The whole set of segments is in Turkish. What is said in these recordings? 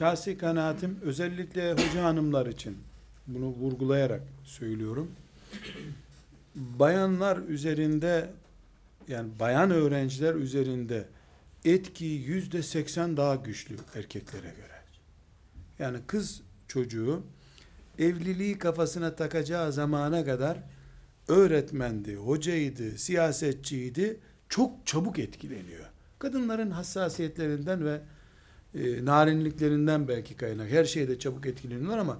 şahsi kanaatim özellikle hoca hanımlar için bunu vurgulayarak söylüyorum. Bayanlar üzerinde yani bayan öğrenciler üzerinde etki yüzde seksen daha güçlü erkeklere göre. Yani kız çocuğu evliliği kafasına takacağı zamana kadar öğretmendi, hocaydı, siyasetçiydi çok çabuk etkileniyor. Kadınların hassasiyetlerinden ve e, narinliklerinden belki kaynak. Her şeyde çabuk etkileniyorlar ama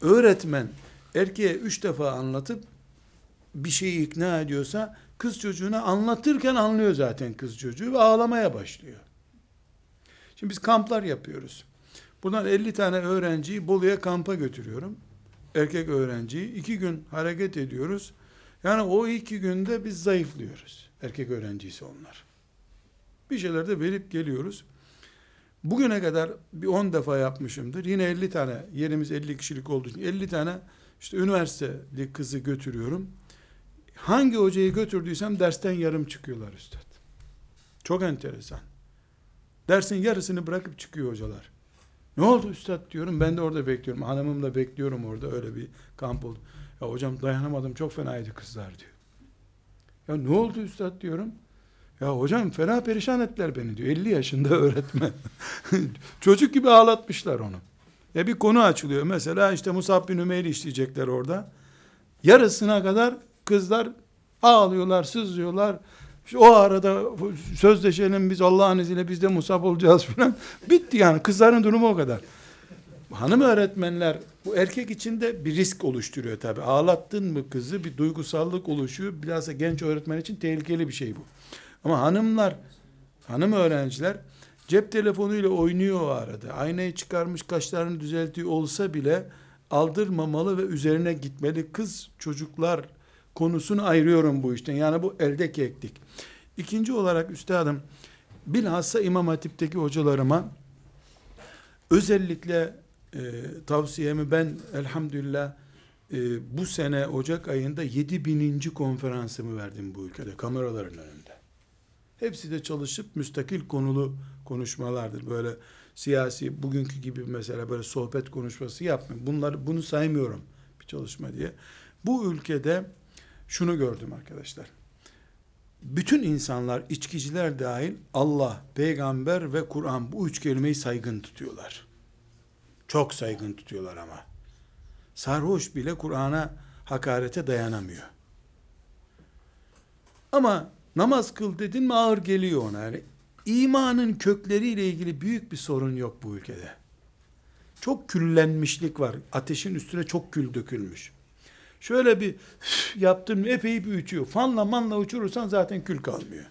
öğretmen erkeğe üç defa anlatıp bir şeyi ikna ediyorsa kız çocuğuna anlatırken anlıyor zaten kız çocuğu ve ağlamaya başlıyor. Şimdi biz kamplar yapıyoruz. Buradan 50 tane öğrenciyi Bolu'ya kampa götürüyorum. Erkek öğrenciyi. iki gün hareket ediyoruz. Yani o iki günde biz zayıflıyoruz. Erkek öğrencisi onlar. Bir şeyler de verip geliyoruz. Bugüne kadar bir 10 defa yapmışımdır. Yine 50 tane, yerimiz 50 kişilik olduğu için 50 tane işte üniversiteli kızı götürüyorum. Hangi hocayı götürdüysem dersten yarım çıkıyorlar üstad. Çok enteresan. Dersin yarısını bırakıp çıkıyor hocalar. Ne oldu üstad diyorum. Ben de orada bekliyorum. Hanımım da bekliyorum orada. Öyle bir kamp oldu. Ya hocam dayanamadım. Çok fenaydı kızlar diyor. Ya ne oldu üstad diyorum. Ya hocam fena perişan ettiler beni diyor. 50 yaşında öğretmen. Çocuk gibi ağlatmışlar onu. Ya bir konu açılıyor. Mesela işte Musab bin Ümeyr'i işleyecekler orada. Yarısına kadar kızlar ağlıyorlar, sızlıyorlar. İşte o arada sözleşelim biz Allah'ın izniyle biz de Musab olacağız falan. Bitti yani kızların durumu o kadar. Hanım öğretmenler bu erkek için de bir risk oluşturuyor tabi. Ağlattın mı kızı bir duygusallık oluşuyor. Bilhassa genç öğretmen için tehlikeli bir şey bu. Ama hanımlar, hanım öğrenciler cep telefonuyla oynuyor o arada. Aynayı çıkarmış kaşlarını düzeltiyor olsa bile aldırmamalı ve üzerine gitmeli. Kız çocuklar konusunu ayırıyorum bu işten. Yani bu elde keklik. İkinci olarak üstadım bilhassa İmam Hatip'teki hocalarıma özellikle e, tavsiyemi ben elhamdülillah e, bu sene Ocak ayında 7000. konferansımı verdim bu ülkede kameraların önünde. Hepsi de çalışıp müstakil konulu konuşmalardır. Böyle siyasi bugünkü gibi mesela böyle sohbet konuşması yapmıyorum. Bunları bunu saymıyorum bir çalışma diye. Bu ülkede şunu gördüm arkadaşlar. Bütün insanlar, içkiciler dahil Allah, peygamber ve Kur'an bu üç kelimeyi saygın tutuyorlar. Çok saygın tutuyorlar ama. Sarhoş bile Kur'an'a hakarete dayanamıyor. Ama namaz kıl dedin mi ağır geliyor ona. Yani imanın kökleriyle ilgili büyük bir sorun yok bu ülkede. Çok küllenmişlik var. Ateşin üstüne çok kül dökülmüş. Şöyle bir yaptın epey büyütüyor. Fanla manla uçurursan zaten kül kalmıyor.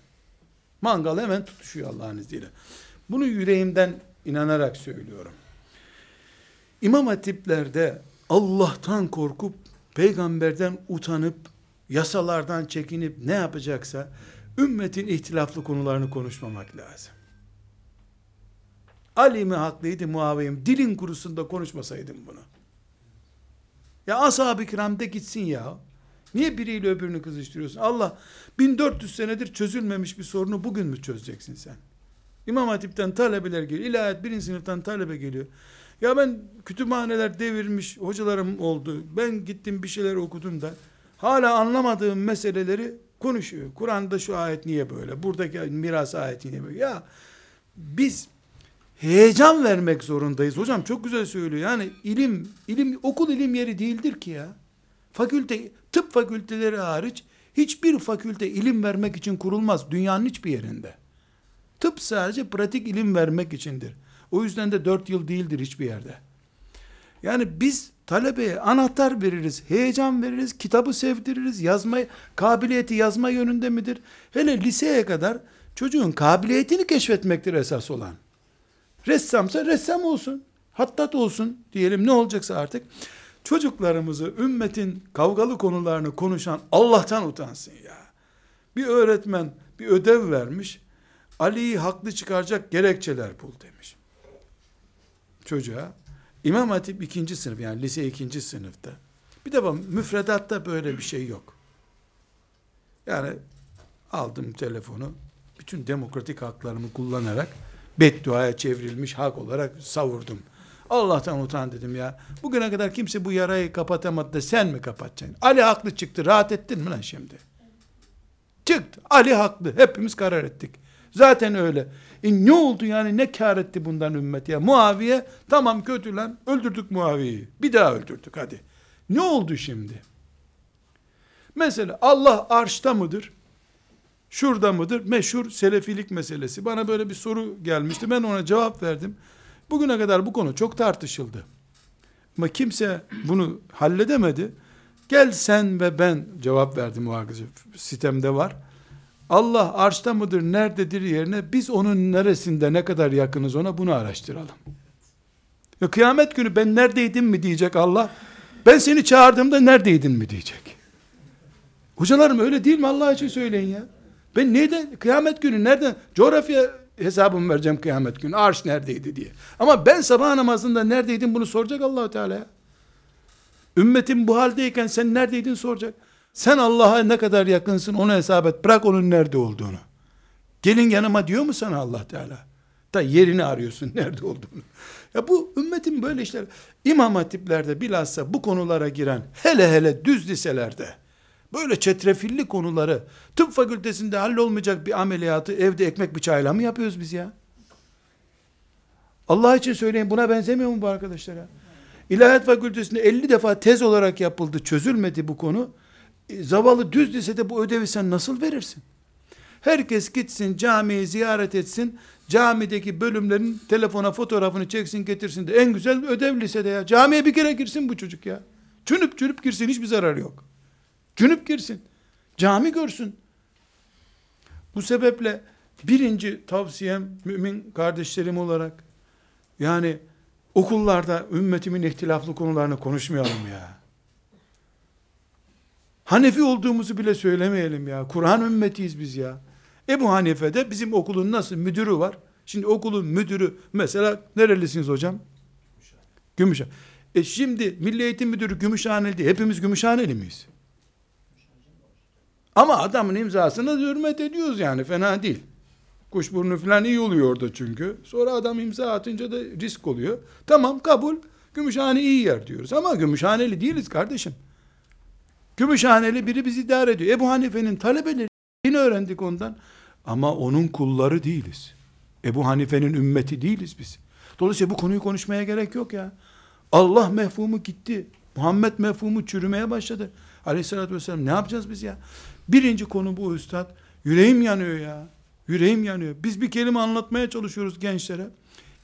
Mangal hemen tutuşuyor Allah'ın izniyle. Bunu yüreğimden inanarak söylüyorum. İmam hatiplerde Allah'tan korkup, peygamberden utanıp, yasalardan çekinip ne yapacaksa, ümmetin ihtilaflı konularını konuşmamak lazım. Ali mi haklıydı Muaviye Dilin kurusunda konuşmasaydım bunu. Ya ashab-ı kiram de gitsin ya. Niye biriyle öbürünü kızıştırıyorsun? Allah 1400 senedir çözülmemiş bir sorunu bugün mü çözeceksin sen? İmam Hatip'ten talebeler geliyor. İlahiyat birinci sınıftan talebe geliyor. Ya ben kütüphaneler devirmiş hocalarım oldu. Ben gittim bir şeyler okudum da hala anlamadığım meseleleri konuşuyor. Kur'an'da şu ayet niye böyle? Buradaki miras ayeti niye böyle? Ya biz heyecan vermek zorundayız. Hocam çok güzel söylüyor. Yani ilim, ilim okul ilim yeri değildir ki ya. Fakülte, tıp fakülteleri hariç hiçbir fakülte ilim vermek için kurulmaz dünyanın hiçbir yerinde. Tıp sadece pratik ilim vermek içindir. O yüzden de dört yıl değildir hiçbir yerde. Yani biz talebeye anahtar veririz, heyecan veririz, kitabı sevdiririz, yazma kabiliyeti yazma yönünde midir? Hele liseye kadar çocuğun kabiliyetini keşfetmektir esas olan. Ressamsa ressam olsun. Hattat olsun diyelim ne olacaksa artık. Çocuklarımızı ümmetin kavgalı konularını konuşan Allah'tan utansın ya. Bir öğretmen bir ödev vermiş. Ali'yi haklı çıkaracak gerekçeler bul demiş. Çocuğa. İmam Hatip ikinci sınıf yani lise ikinci sınıfta. Bir defa müfredatta böyle bir şey yok. Yani aldım telefonu bütün demokratik haklarımı kullanarak bedduaya çevrilmiş hak olarak savurdum. Allah'tan utan dedim ya. Bugüne kadar kimse bu yarayı kapatamadı da sen mi kapatacaksın? Ali haklı çıktı. Rahat ettin mi lan şimdi? Çıktı. Ali haklı. Hepimiz karar ettik. Zaten öyle. E ne oldu yani ne kar etti bundan ümmet ya? Muaviye tamam kötü lan öldürdük Muaviye'yi. Bir daha öldürdük hadi. Ne oldu şimdi? Mesela Allah arşta mıdır? Şurada mıdır? Meşhur selefilik meselesi. Bana böyle bir soru gelmişti. Ben ona cevap verdim. Bugüne kadar bu konu çok tartışıldı. Ama kimse bunu halledemedi. Gel sen ve ben cevap verdim o arkadaşa. Sitemde var. Allah arşta mıdır, nerededir yerine biz onun neresinde ne kadar yakınız ona bunu araştıralım. Ya kıyamet günü ben neredeydim mi diyecek Allah. Ben seni çağırdığımda neredeydin mi diyecek. Hocalarım öyle değil mi Allah için söyleyin ya. Ben neyden kıyamet günü nereden coğrafya hesabımı vereceğim kıyamet günü. Arş neredeydi diye. Ama ben sabah namazında neredeydim bunu soracak Allahu Teala. Ümmetin bu haldeyken sen neredeydin soracak. Sen Allah'a ne kadar yakınsın onu hesap et. Bırak onun nerede olduğunu. Gelin yanıma diyor mu sana Allah Teala? Da yerini arıyorsun nerede olduğunu. Ya bu ümmetin böyle işler. İmam hatiplerde bilhassa bu konulara giren hele hele düz liselerde böyle çetrefilli konuları tıp fakültesinde hallolmayacak bir ameliyatı evde ekmek bıçağıyla mı yapıyoruz biz ya? Allah için söyleyin buna benzemiyor mu bu arkadaşlar ya? İlahiyat fakültesinde 50 defa tez olarak yapıldı çözülmedi bu konu. E, zavallı düz lisede bu ödevi sen nasıl verirsin? Herkes gitsin camiyi ziyaret etsin. Camideki bölümlerin telefona fotoğrafını çeksin getirsin de en güzel ödev lisede ya. Camiye bir kere girsin bu çocuk ya. Cünüp cünüp girsin hiçbir zarar yok. Cünüp girsin. Cami görsün. Bu sebeple birinci tavsiyem mümin kardeşlerim olarak yani okullarda ümmetimin ihtilaflı konularını konuşmayalım ya. Hanefi olduğumuzu bile söylemeyelim ya. Kur'an ümmetiyiz biz ya. Ebu Hanife'de bizim okulun nasıl müdürü var? Şimdi okulun müdürü mesela nerelisiniz hocam? Gümüşhane. E şimdi Milli Eğitim Müdürü Gümüşhaneli. Hepimiz Gümüşhaneli miyiz? Ama adamın imzasına hürmet ediyoruz yani fena değil. Kuşburnu falan iyi oluyor orada çünkü. Sonra adam imza atınca da risk oluyor. Tamam kabul. Gümüşhane iyi yer diyoruz. Ama Gümüşhaneli değiliz kardeşim. Gümüşhaneli biri bizi idare ediyor. Ebu Hanife'nin talebeleri yine öğrendik ondan. Ama onun kulları değiliz. Ebu Hanife'nin ümmeti değiliz biz. Dolayısıyla bu konuyu konuşmaya gerek yok ya. Allah mefhumu gitti. Muhammed mefhumu çürümeye başladı. Aleyhissalatü vesselam ne yapacağız biz ya? Birinci konu bu üstad. Yüreğim yanıyor ya. Yüreğim yanıyor. Biz bir kelime anlatmaya çalışıyoruz gençlere.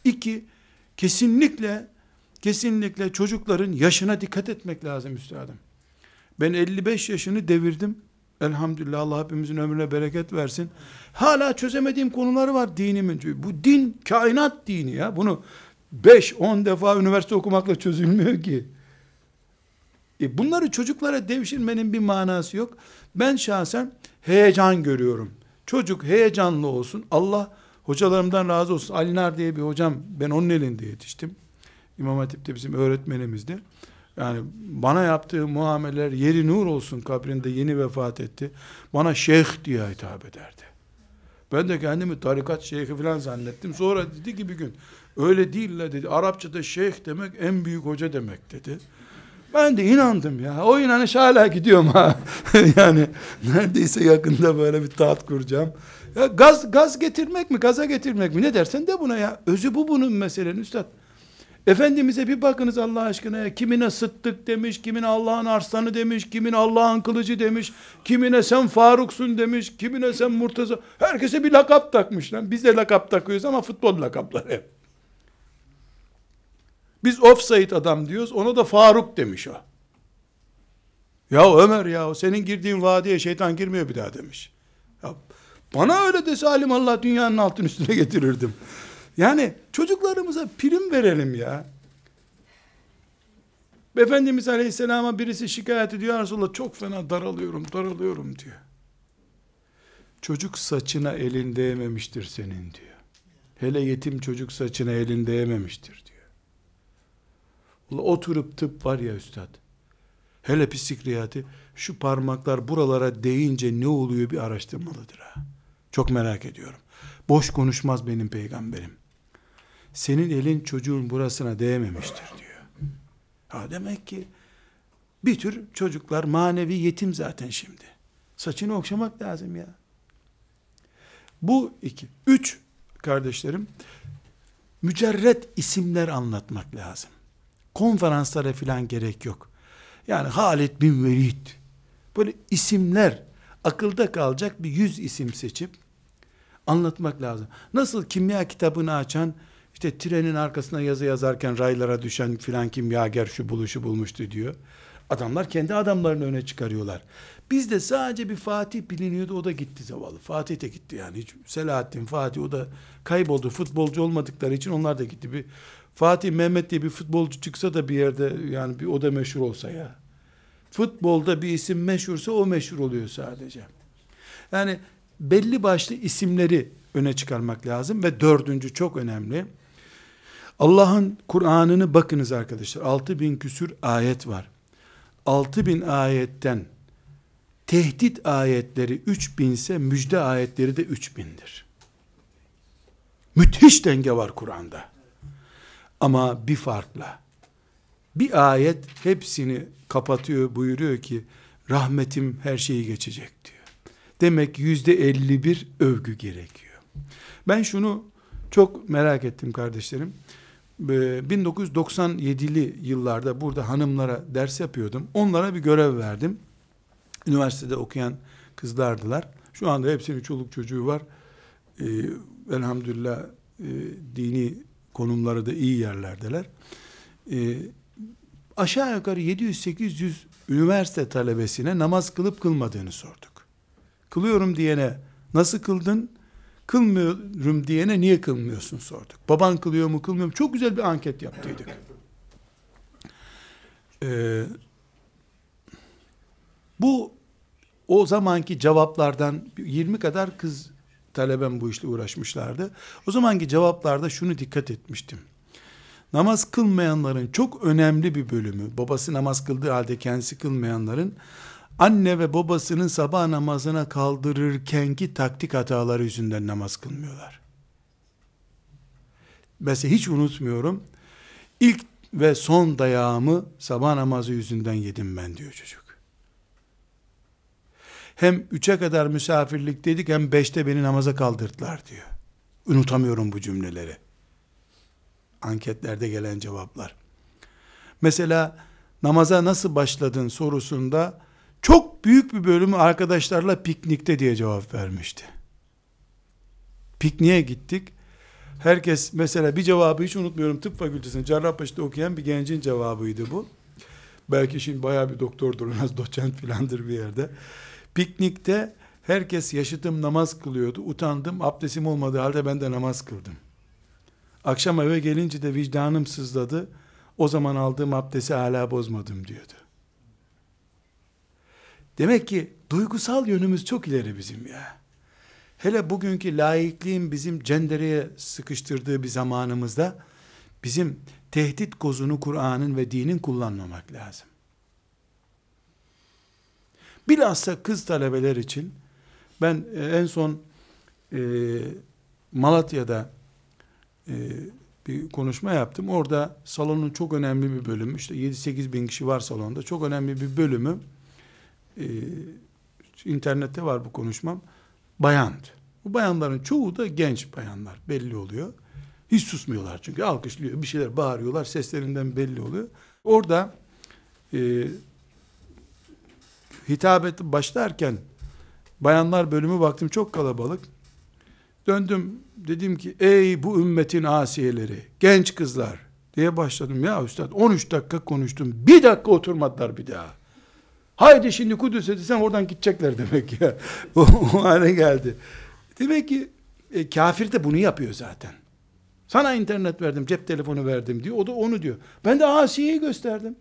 İki, kesinlikle kesinlikle çocukların yaşına dikkat etmek lazım üstadım. Ben 55 yaşını devirdim. Elhamdülillah Allah hepimizin ömrüne bereket versin. Hala çözemediğim konuları var dinimin. Bu din kainat dini ya. Bunu 5-10 defa üniversite okumakla çözülmüyor ki. E bunları çocuklara devşirmenin bir manası yok. Ben şahsen heyecan görüyorum. Çocuk heyecanlı olsun. Allah hocalarımdan razı olsun. Ali Nar diye bir hocam ben onun elinde yetiştim. İmam Hatip'te bizim öğretmenimizdi. Yani bana yaptığı muameleler yeri nur olsun kabrinde yeni vefat etti. Bana şeyh diye hitap ederdi. Ben de kendimi tarikat şeyhi falan zannettim. Sonra dedi ki bir gün öyle değil la dedi. Arapçada şeyh demek en büyük hoca demek dedi. Ben de inandım ya. O inanış hala gidiyorum ha. yani neredeyse yakında böyle bir taht kuracağım. Ya gaz gaz getirmek mi, gaza getirmek mi ne dersen de buna ya. Özü bu bunun meselenin üstad. Efendimiz'e bir bakınız Allah aşkına ya. Kimine sıttık demiş, kimine Allah'ın arslanı demiş, kimine Allah'ın kılıcı demiş, kimine sen Faruksun demiş, kimine sen Murtaza. Herkese bir lakap takmış lan. Biz de lakap takıyoruz ama futbol lakapları hep. Biz offside adam diyoruz, ona da Faruk demiş o. Ya Ömer ya senin girdiğin vadiye şeytan girmiyor bir daha demiş. Ya bana öyle dese alim Allah dünyanın altın üstüne getirirdim. Yani çocuklarımıza prim verelim ya. Efendimiz Aleyhisselam'a birisi şikayet ediyor. Resulullah çok fena daralıyorum, daralıyorum diyor. Çocuk saçına elin değmemiştir senin diyor. Hele yetim çocuk saçına elin değmemiştir diyor. Ula oturup tıp var ya üstad. Hele psikiyatrı şu parmaklar buralara değince ne oluyor bir araştırmalıdır ha. Çok merak ediyorum. Boş konuşmaz benim peygamberim. Senin elin çocuğun burasına değmemiştir diyor. Ha demek ki bir tür çocuklar manevi yetim zaten şimdi. Saçını okşamak lazım ya. Bu iki. Üç kardeşlerim, mücerret isimler anlatmak lazım. Konferanslara filan gerek yok. Yani Halid bin Velid, böyle isimler, akılda kalacak bir yüz isim seçip, anlatmak lazım. Nasıl kimya kitabını açan, işte trenin arkasına yazı yazarken raylara düşen filan kimyager şu buluşu bulmuştu diyor. Adamlar kendi adamlarını öne çıkarıyorlar. Bizde sadece bir Fatih biliniyordu o da gitti zavallı. Fatih de gitti yani. Hiç Selahattin, Fatih o da kayboldu. Futbolcu olmadıkları için onlar da gitti. Bir Fatih Mehmet diye bir futbolcu çıksa da bir yerde yani bir o da meşhur olsa ya. Futbolda bir isim meşhursa o meşhur oluyor sadece. Yani belli başlı isimleri öne çıkarmak lazım ve dördüncü çok önemli. Allah'ın Kur'an'ını bakınız arkadaşlar. 6000 küsür ayet var. 6000 ayetten tehdit ayetleri 3000 ise müjde ayetleri de 3000'dir. Müthiş denge var Kur'an'da. Ama bir farkla. Bir ayet hepsini kapatıyor buyuruyor ki rahmetim her şeyi geçecek diyor. Demek yüzde 51 övgü gerekiyor. Ben şunu çok merak ettim kardeşlerim. 1997'li yıllarda burada hanımlara ders yapıyordum. Onlara bir görev verdim. Üniversitede okuyan kızlardılar. Şu anda hepsinin çoluk çocuğu var. Ee, elhamdülillah e, dini konumları da iyi yerlerdeler. Ee, aşağı yukarı 700-800 üniversite talebesine namaz kılıp kılmadığını sorduk. Kılıyorum diyene nasıl kıldın? Kılmıyorum diyene niye kılmıyorsun sorduk. Baban kılıyor mu kılmıyor mu? Çok güzel bir anket yaptıydık. Ee, bu o zamanki cevaplardan 20 kadar kız talebem bu işle uğraşmışlardı. O zamanki cevaplarda şunu dikkat etmiştim. Namaz kılmayanların çok önemli bir bölümü, babası namaz kıldığı halde kendisi kılmayanların anne ve babasının sabah namazına kaldırırkenki taktik hataları yüzünden namaz kılmıyorlar. Mesela hiç unutmuyorum. İlk ve son dayağımı sabah namazı yüzünden yedim ben diyor çocuk. Hem üçe kadar misafirlik dedik hem beşte beni namaza kaldırdılar diyor. Unutamıyorum bu cümleleri. Anketlerde gelen cevaplar. Mesela namaza nasıl başladın sorusunda çok büyük bir bölümü arkadaşlarla piknikte diye cevap vermişti. Pikniğe gittik. Herkes mesela bir cevabı hiç unutmuyorum tıp fakültesinde Cerrahpaşa'da okuyan bir gencin cevabıydı bu. Belki şimdi bayağı bir doktordur, az doçent filandır bir yerde. Piknikte herkes yaşıtım namaz kılıyordu. Utandım, abdestim olmadığı halde ben de namaz kıldım. Akşam eve gelince de vicdanım sızladı. O zaman aldığım abdesti hala bozmadım diyordu. Demek ki duygusal yönümüz çok ileri bizim ya. Hele bugünkü laikliğin bizim cendereye sıkıştırdığı bir zamanımızda bizim tehdit kozunu Kur'an'ın ve dinin kullanmamak lazım. Bilhassa kız talebeler için ben e, en son e, Malatya'da e, bir konuşma yaptım. Orada salonun çok önemli bir bölümü, işte 7-8 bin kişi var salonda, çok önemli bir bölümü, e, internette var bu konuşmam, bayandı. Bu bayanların çoğu da genç bayanlar, belli oluyor. Hiç susmuyorlar çünkü alkışlıyor, bir şeyler bağırıyorlar, seslerinden belli oluyor. Orada e, hitabet başlarken bayanlar bölümü baktım çok kalabalık. Döndüm dedim ki ey bu ümmetin asiyeleri genç kızlar diye başladım ya üstad 13 dakika konuştum bir dakika oturmadılar bir daha. Haydi şimdi Kudüs'e desem oradan gidecekler demek ya. o, hale geldi. Demek ki e, kafir de bunu yapıyor zaten. Sana internet verdim, cep telefonu verdim diyor. O da onu diyor. Ben de Asiye'yi gösterdim.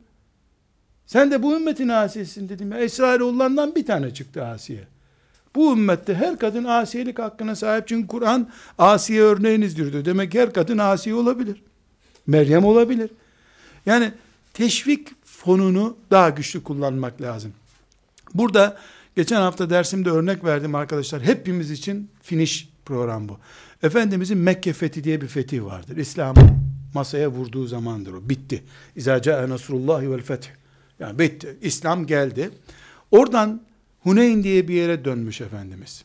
Sen de bu ümmetin asiyesin dedim. Esrairoğullarından bir tane çıktı asiye. Bu ümmette her kadın asiyelik hakkına sahip çünkü Kur'an asiye örneğinizdir diyor. Demek her kadın asiye olabilir. Meryem olabilir. Yani teşvik fonunu daha güçlü kullanmak lazım. Burada geçen hafta dersimde örnek verdim arkadaşlar. Hepimiz için finish program bu. Efendimizin Mekke fethi diye bir fetih vardır. İslam'ın masaya vurduğu zamandır o. Bitti. İzâ câe nasrullahi vel feth. Yani bitti. İslam geldi. Oradan Huneyn diye bir yere dönmüş Efendimiz.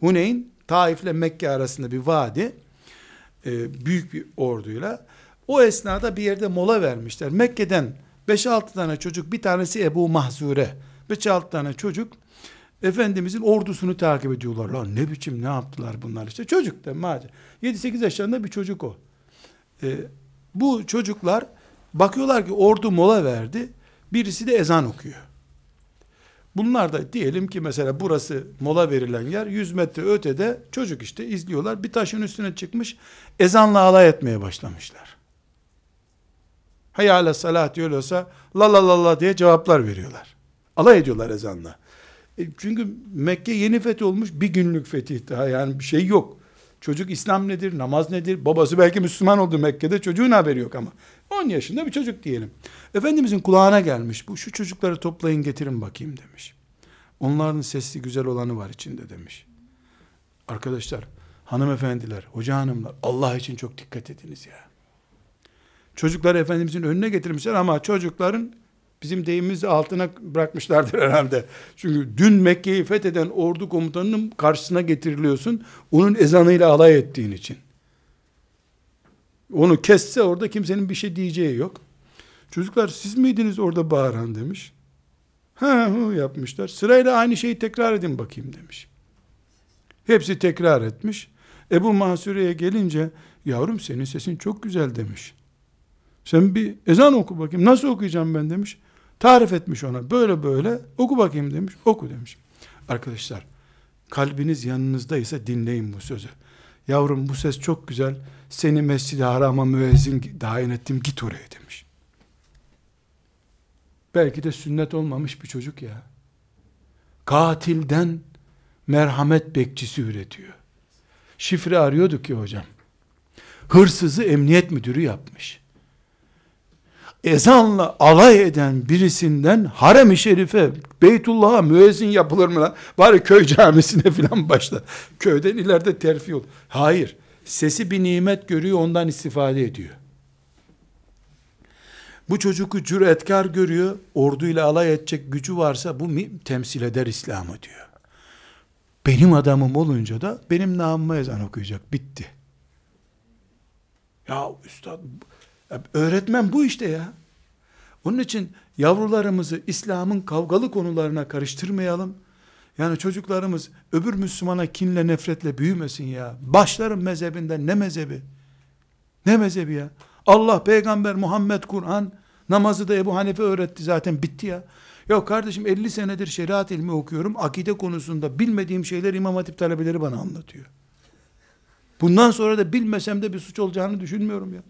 Huneyn, Taif ile Mekke arasında bir vadi. E, büyük bir orduyla. O esnada bir yerde mola vermişler. Mekke'den 5-6 tane çocuk, bir tanesi Ebu Mahzure. 5-6 tane çocuk Efendimizin ordusunu takip ediyorlar. Lan ne biçim ne yaptılar bunlar işte. Çocuk da madem. 7-8 yaşlarında bir çocuk o. Ee, bu çocuklar bakıyorlar ki ordu mola verdi. Birisi de ezan okuyor. Bunlar da diyelim ki mesela burası mola verilen yer 100 metre ötede çocuk işte izliyorlar. Bir taşın üstüne çıkmış ezanla alay etmeye başlamışlar. Hayale salat diyorsa la la la la diye cevaplar veriyorlar. Alay ediyorlar ezanla. E çünkü Mekke yeni fethi olmuş bir günlük fetih daha yani bir şey yok. Çocuk İslam nedir, namaz nedir? Babası belki Müslüman oldu Mekke'de çocuğun haberi yok ama. 10 yaşında bir çocuk diyelim. Efendimizin kulağına gelmiş bu şu çocukları toplayın getirin bakayım demiş. Onların sesli güzel olanı var içinde demiş. Arkadaşlar, hanımefendiler, hoca hanımlar Allah için çok dikkat ediniz ya. Çocukları Efendimizin önüne getirmişler ama çocukların bizim deyimimizi altına bırakmışlardır herhalde. Çünkü dün Mekke'yi fetheden ordu komutanının karşısına getiriliyorsun. Onun ezanıyla alay ettiğin için. Onu kesse orada kimsenin bir şey diyeceği yok. Çocuklar siz miydiniz orada bağıran demiş. Ha yapmışlar. Sırayla aynı şeyi tekrar edin bakayım demiş. Hepsi tekrar etmiş. Ebu Mahsure'ye gelince yavrum senin sesin çok güzel demiş. Sen bir ezan oku bakayım. Nasıl okuyacağım ben demiş. Tarif etmiş ona. Böyle böyle oku bakayım demiş. Oku demiş. Arkadaşlar kalbiniz yanınızdaysa dinleyin bu sözü. Yavrum bu ses çok güzel. Seni Mescid-i Haram'a müezzin dahin ettim git oraya demiş. Belki de sünnet olmamış bir çocuk ya. Katilden merhamet bekçisi üretiyor. Şifre arıyorduk ki hocam. Hırsızı emniyet müdürü yapmış ezanla alay eden birisinden harem-i şerife, Beytullah'a müezzin yapılır mı lan? Bari köy camisine filan başla. Köyden ileride terfi ol. Hayır. Sesi bir nimet görüyor ondan istifade ediyor. Bu çocuğu cüretkar görüyor. Orduyla alay edecek gücü varsa bu temsil eder İslam'ı diyor. Benim adamım olunca da benim namıma ezan okuyacak. Bitti. Ya üstad Öğretmen bu işte ya. Onun için yavrularımızı İslam'ın kavgalı konularına karıştırmayalım. Yani çocuklarımız öbür Müslümana kinle nefretle büyümesin ya. Başlarım mezhebinden ne mezhebi? Ne mezhebi ya? Allah, peygamber, Muhammed, Kur'an, namazı da Ebu Hanife öğretti zaten bitti ya. Yok kardeşim 50 senedir şeriat ilmi okuyorum. Akide konusunda bilmediğim şeyler İmam Hatip talebeleri bana anlatıyor. Bundan sonra da bilmesem de bir suç olacağını düşünmüyorum ya.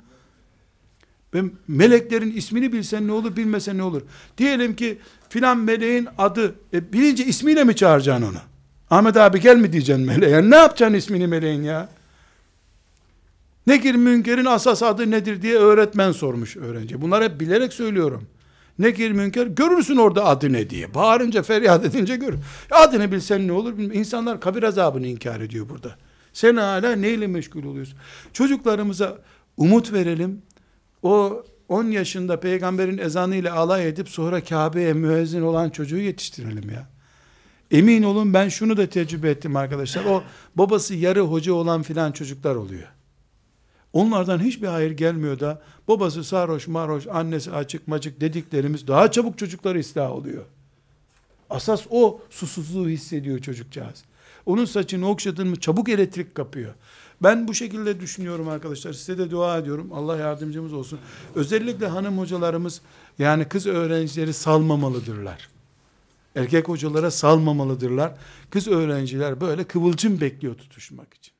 Ben meleklerin ismini bilsen ne olur, bilmesen ne olur? Diyelim ki filan meleğin adı, e, bilince ismiyle mi çağıracaksın onu? Ahmet abi gel mi diyeceksin meleğe? Ne yapacaksın ismini meleğin ya? Nekir münkerin asas adı nedir diye öğretmen sormuş öğrenci. Bunlar hep bilerek söylüyorum. Nekir münker görürsün orada adı ne diye. Bağırınca feryat edince gör. Adını bilsen ne olur? İnsanlar kabir azabını inkar ediyor burada. Sen hala neyle meşgul oluyorsun? Çocuklarımıza umut verelim o 10 yaşında peygamberin ezanıyla alay edip sonra Kabe'ye müezzin olan çocuğu yetiştirelim ya. Emin olun ben şunu da tecrübe ettim arkadaşlar. O babası yarı hoca olan filan çocuklar oluyor. Onlardan hiçbir hayır gelmiyor da babası sarhoş marhoş annesi açık macık dediklerimiz daha çabuk çocukları ıslah oluyor. Asas o susuzluğu hissediyor çocukcağız. Onun saçını okşadın mı çabuk elektrik kapıyor. Ben bu şekilde düşünüyorum arkadaşlar. Size de dua ediyorum. Allah yardımcımız olsun. Özellikle hanım hocalarımız yani kız öğrencileri salmamalıdırlar. Erkek hocalara salmamalıdırlar. Kız öğrenciler böyle kıvılcım bekliyor tutuşmak için.